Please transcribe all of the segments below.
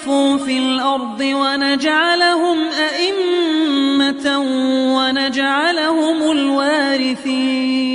استضعفوا في الأرض ونجعلهم أئمة ونجعلهم الوارثين.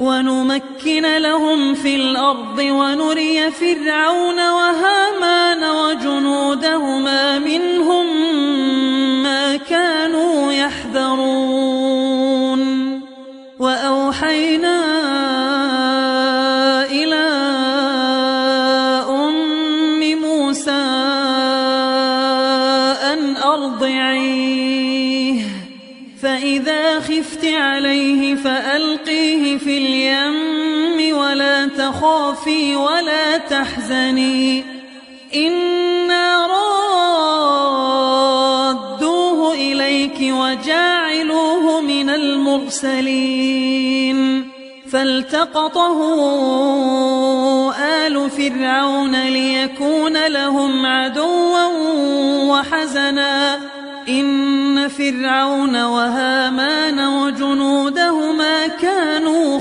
ونمكن لهم في الأرض ونري فرعون وهامان وجنودهما منهم فألقيه في اليم ولا تخافي ولا تحزني. إنا رادوه إليك وجاعلوه من المرسلين. فالتقطه آل فرعون ليكون لهم عدوا وحزنا. إن فرعون وهامان وجنودهما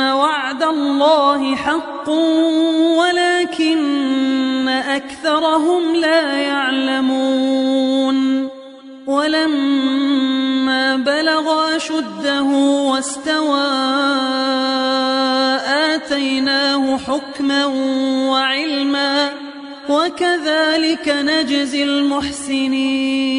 وعد الله حق ولكن أكثرهم لا يعلمون ولما بلغ أشده واستوى آتيناه حكما وعلما وكذلك نجزي المحسنين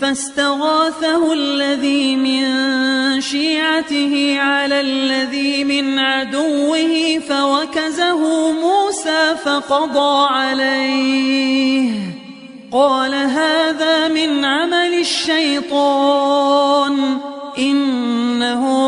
فاستغاثه الذي من شيعته على الذي من عدوه فوكزه موسى فقضى عليه. قال هذا من عمل الشيطان. إنه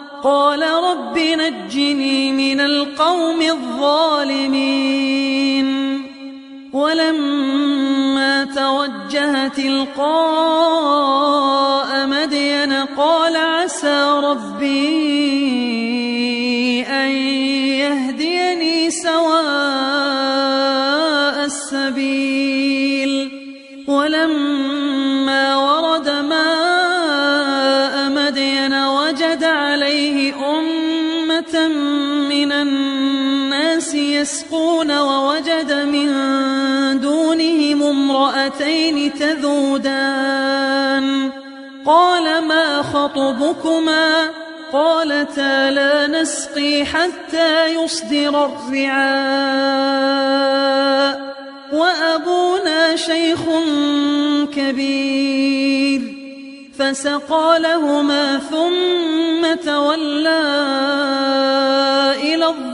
قال رب نجني من القوم الظالمين. ولما توجه تلقاء مدين قال عسى ربي يسقون ووجد من دونهم امرأتين تذودان. قال ما خطبكما؟ قالتا لا نسقي حتى يصدر الرعاء. وأبونا شيخ كبير. فسقى لهما ثم تولى إلى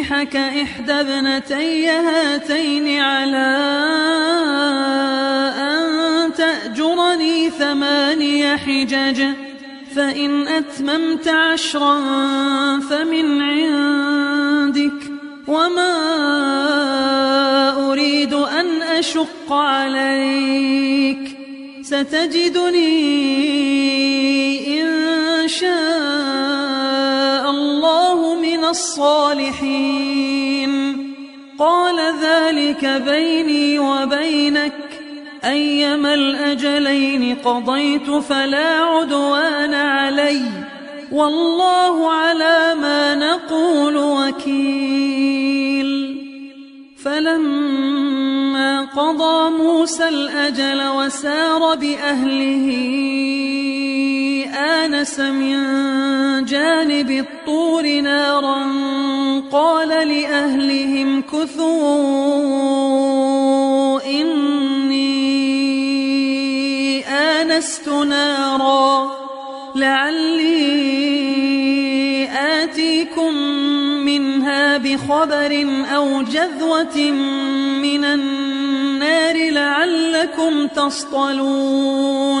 أنكحك إحدى ابنتي هاتين على أن تأجرني ثماني حجج فإن أتممت عشرا فمن عندك وما أريد أن أشق عليك ستجدني إن شاء الصالحين. قال ذلك بيني وبينك. أيما الأجلين قضيت فلا عدوان علي. والله على ما نقول وكيل. فلما قضى موسى الأجل وسار بأهله آنس من جانب الطور نارا قال لأهلهم كثوا إني آنست نارا لعلي آتيكم منها بخبر أو جذوة من النار لعلكم تصطلون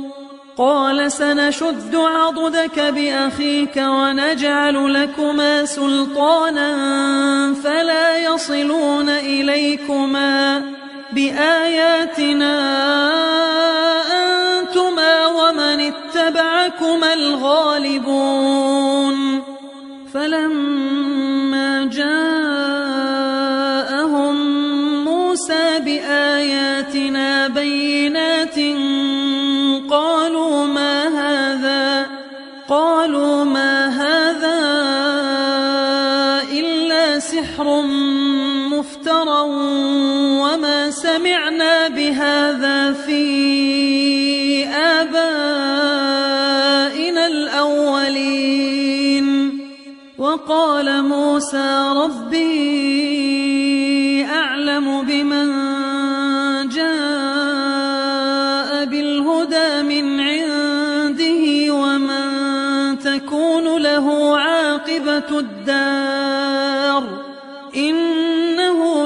قال سنشد عضدك بأخيك ونجعل لكما سلطانا فلا يصلون إليكما بآياتنا أنتما ومن اتبعكما الغالبون فلما بهذا في آبائنا الأولين. وقال موسى ربي أعلم بمن جاء بالهدى من عنده ومن تكون له عاقبة الدار. إنه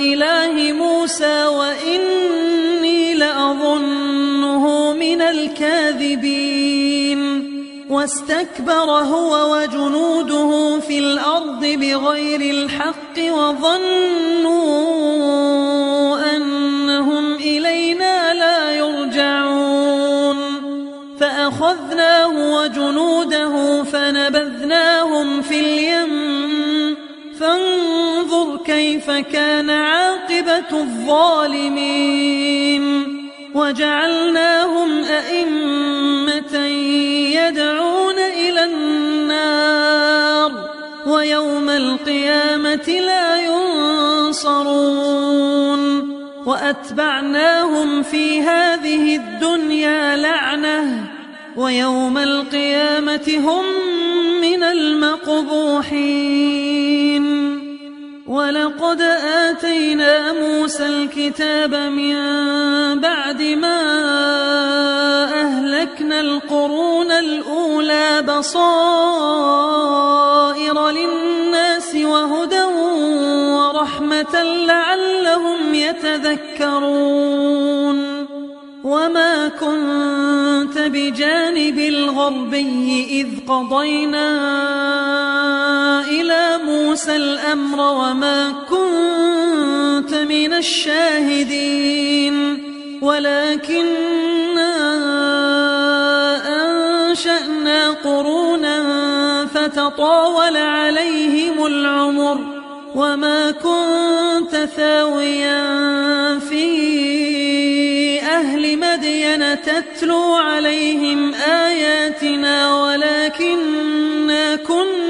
إله موسى وإني لأظنه من الكاذبين. واستكبر هو وجنوده في الأرض بغير الحق وظنوا أنهم إلينا لا يرجعون. فأخذناه وجنوده فنبذناهم في اليم كيف كان عاقبة الظالمين وجعلناهم أئمة يدعون إلى النار ويوم القيامة لا ينصرون وأتبعناهم في هذه الدنيا لعنة ويوم القيامة هم من المقبوحين ولقد آتينا موسى الكتاب من بعد ما أهلكنا القرون الأولى بصائر للناس وهدى ورحمة لعلهم يتذكرون. وما كنت بجانب الغربي إذ قضينا إلى موسى الأمر وما كنت الشاهدين. ولكننا أنشأنا قرونا فتطاول عليهم العمر وما كنت ثاويا في أهل مدين تتلو عليهم آياتنا. ولكننا كنا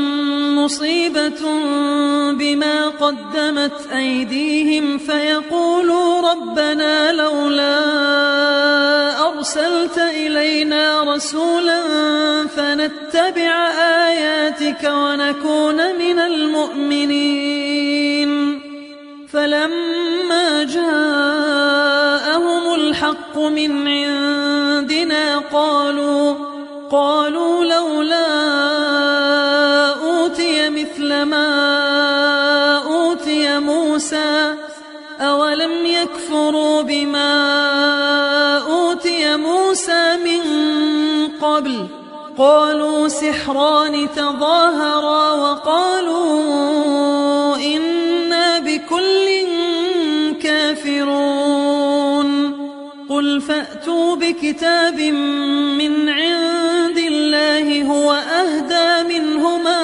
مصيبة بما قدمت أيديهم فيقولوا ربنا لولا أرسلت إلينا رسولا فنتبع آياتك ونكون من المؤمنين. فلما جاءهم الحق من عندنا قالوا قالوا قالوا سحران تظاهرا وقالوا إنا بكل كافرون. قل فأتوا بكتاب من عند الله هو أهدى منهما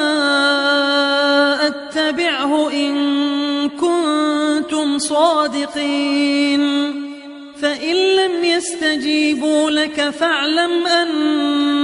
أتبعه إن كنتم صادقين. فإن لم يستجيبوا لك فاعلم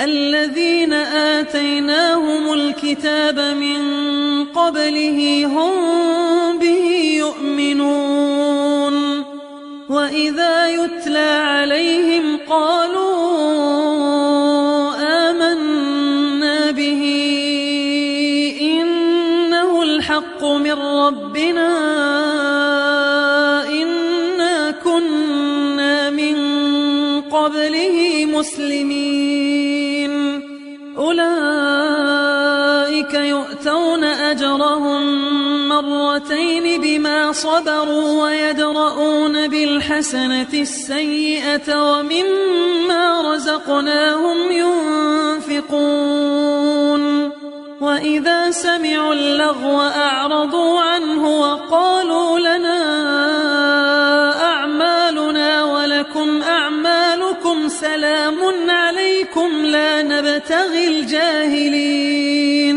الذين آتيناهم الكتاب من قبله هم به يؤمنون. وإذا يتلى عليهم قالوا آمنا به إنه الحق من ربنا. مرتين بما صبروا ويدرؤون بالحسنة السيئة ومما رزقناهم ينفقون. وإذا سمعوا اللغو أعرضوا عنه وقالوا لنا أعمالنا ولكم أعمالكم سلام عليكم لا نبتغي الجاهلين.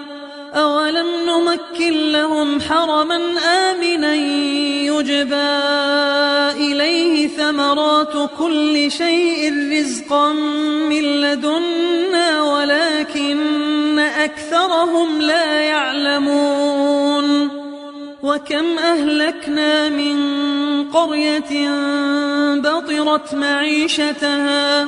أولم نمكن لهم حرما آمنا يجبى إليه ثمرات كل شيء رزقا من لدنا ولكن أكثرهم لا يعلمون وكم أهلكنا من قرية بطرت معيشتها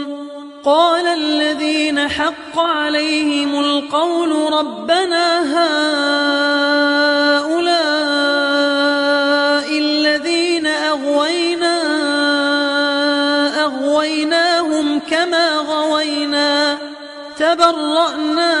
قال الذين حق عليهم القول ربنا هؤلاء الذين أغوينا أغويناهم كما غوينا تبرأنا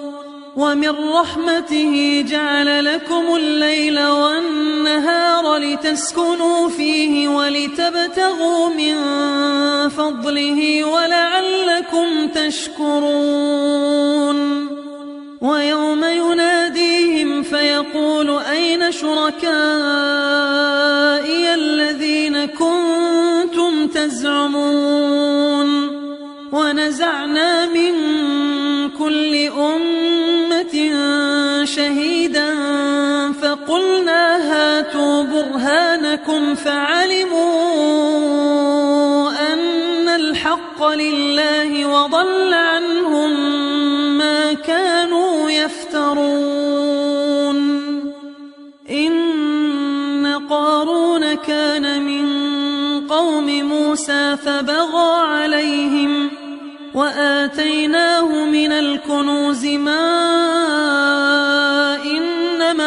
ومن رحمته جعل لكم الليل والنهار لتسكنوا فيه ولتبتغوا من فضله ولعلكم تشكرون. ويوم يناديهم فيقول أين شركائي الذين كنتم تزعمون؟ ونزعنا من كل أمة شهيدا فقلنا هاتوا برهانكم فعلموا أن الحق لله وضل عنهم ما كانوا يفترون. إن قارون كان من قوم موسى فبغى عليهم وآتيناه من الكنوز ما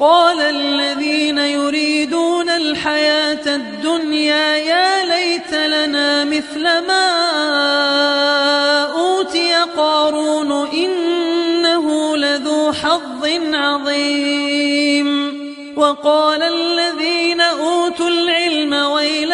قال الذين يريدون الحياة الدنيا يا ليت لنا مثل ما أوتي قارون إنه لذو حظ عظيم. وقال الذين أوتوا العلم الله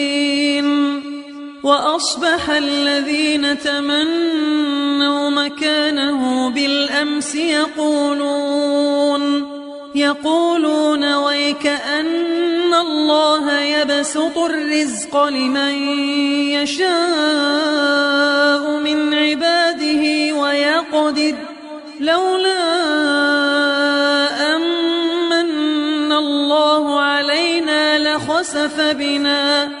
وأصبح الذين تمنوا مكانه بالأمس يقولون يقولون ويك أن الله يبسط الرزق لمن يشاء من عباده ويقدر لولا أمن الله علينا لخسف بنا.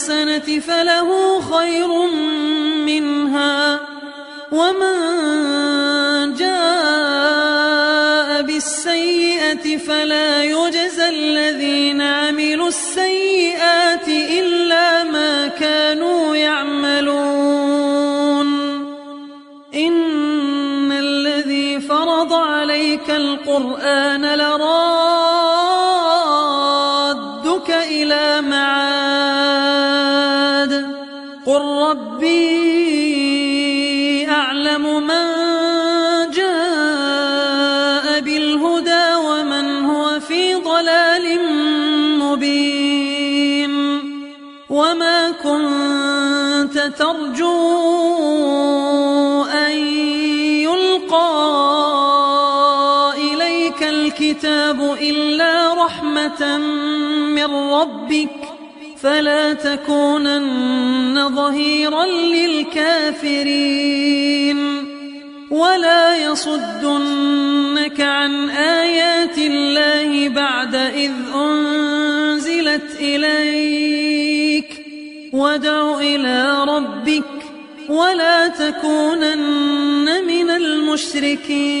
بالحسنة فله خير منها ومن جاء بالسيئة فلا يجزى الذين عملوا السيئات إلا ما كانوا يعملون. إن الذي فرض عليك القرآن لرادك الكتاب إلا رحمة من ربك فلا تكونن ظهيرا للكافرين. ولا يصدنك عن آيات الله بعد إذ أنزلت إليك. وادع إلى ربك ولا تكونن من المشركين.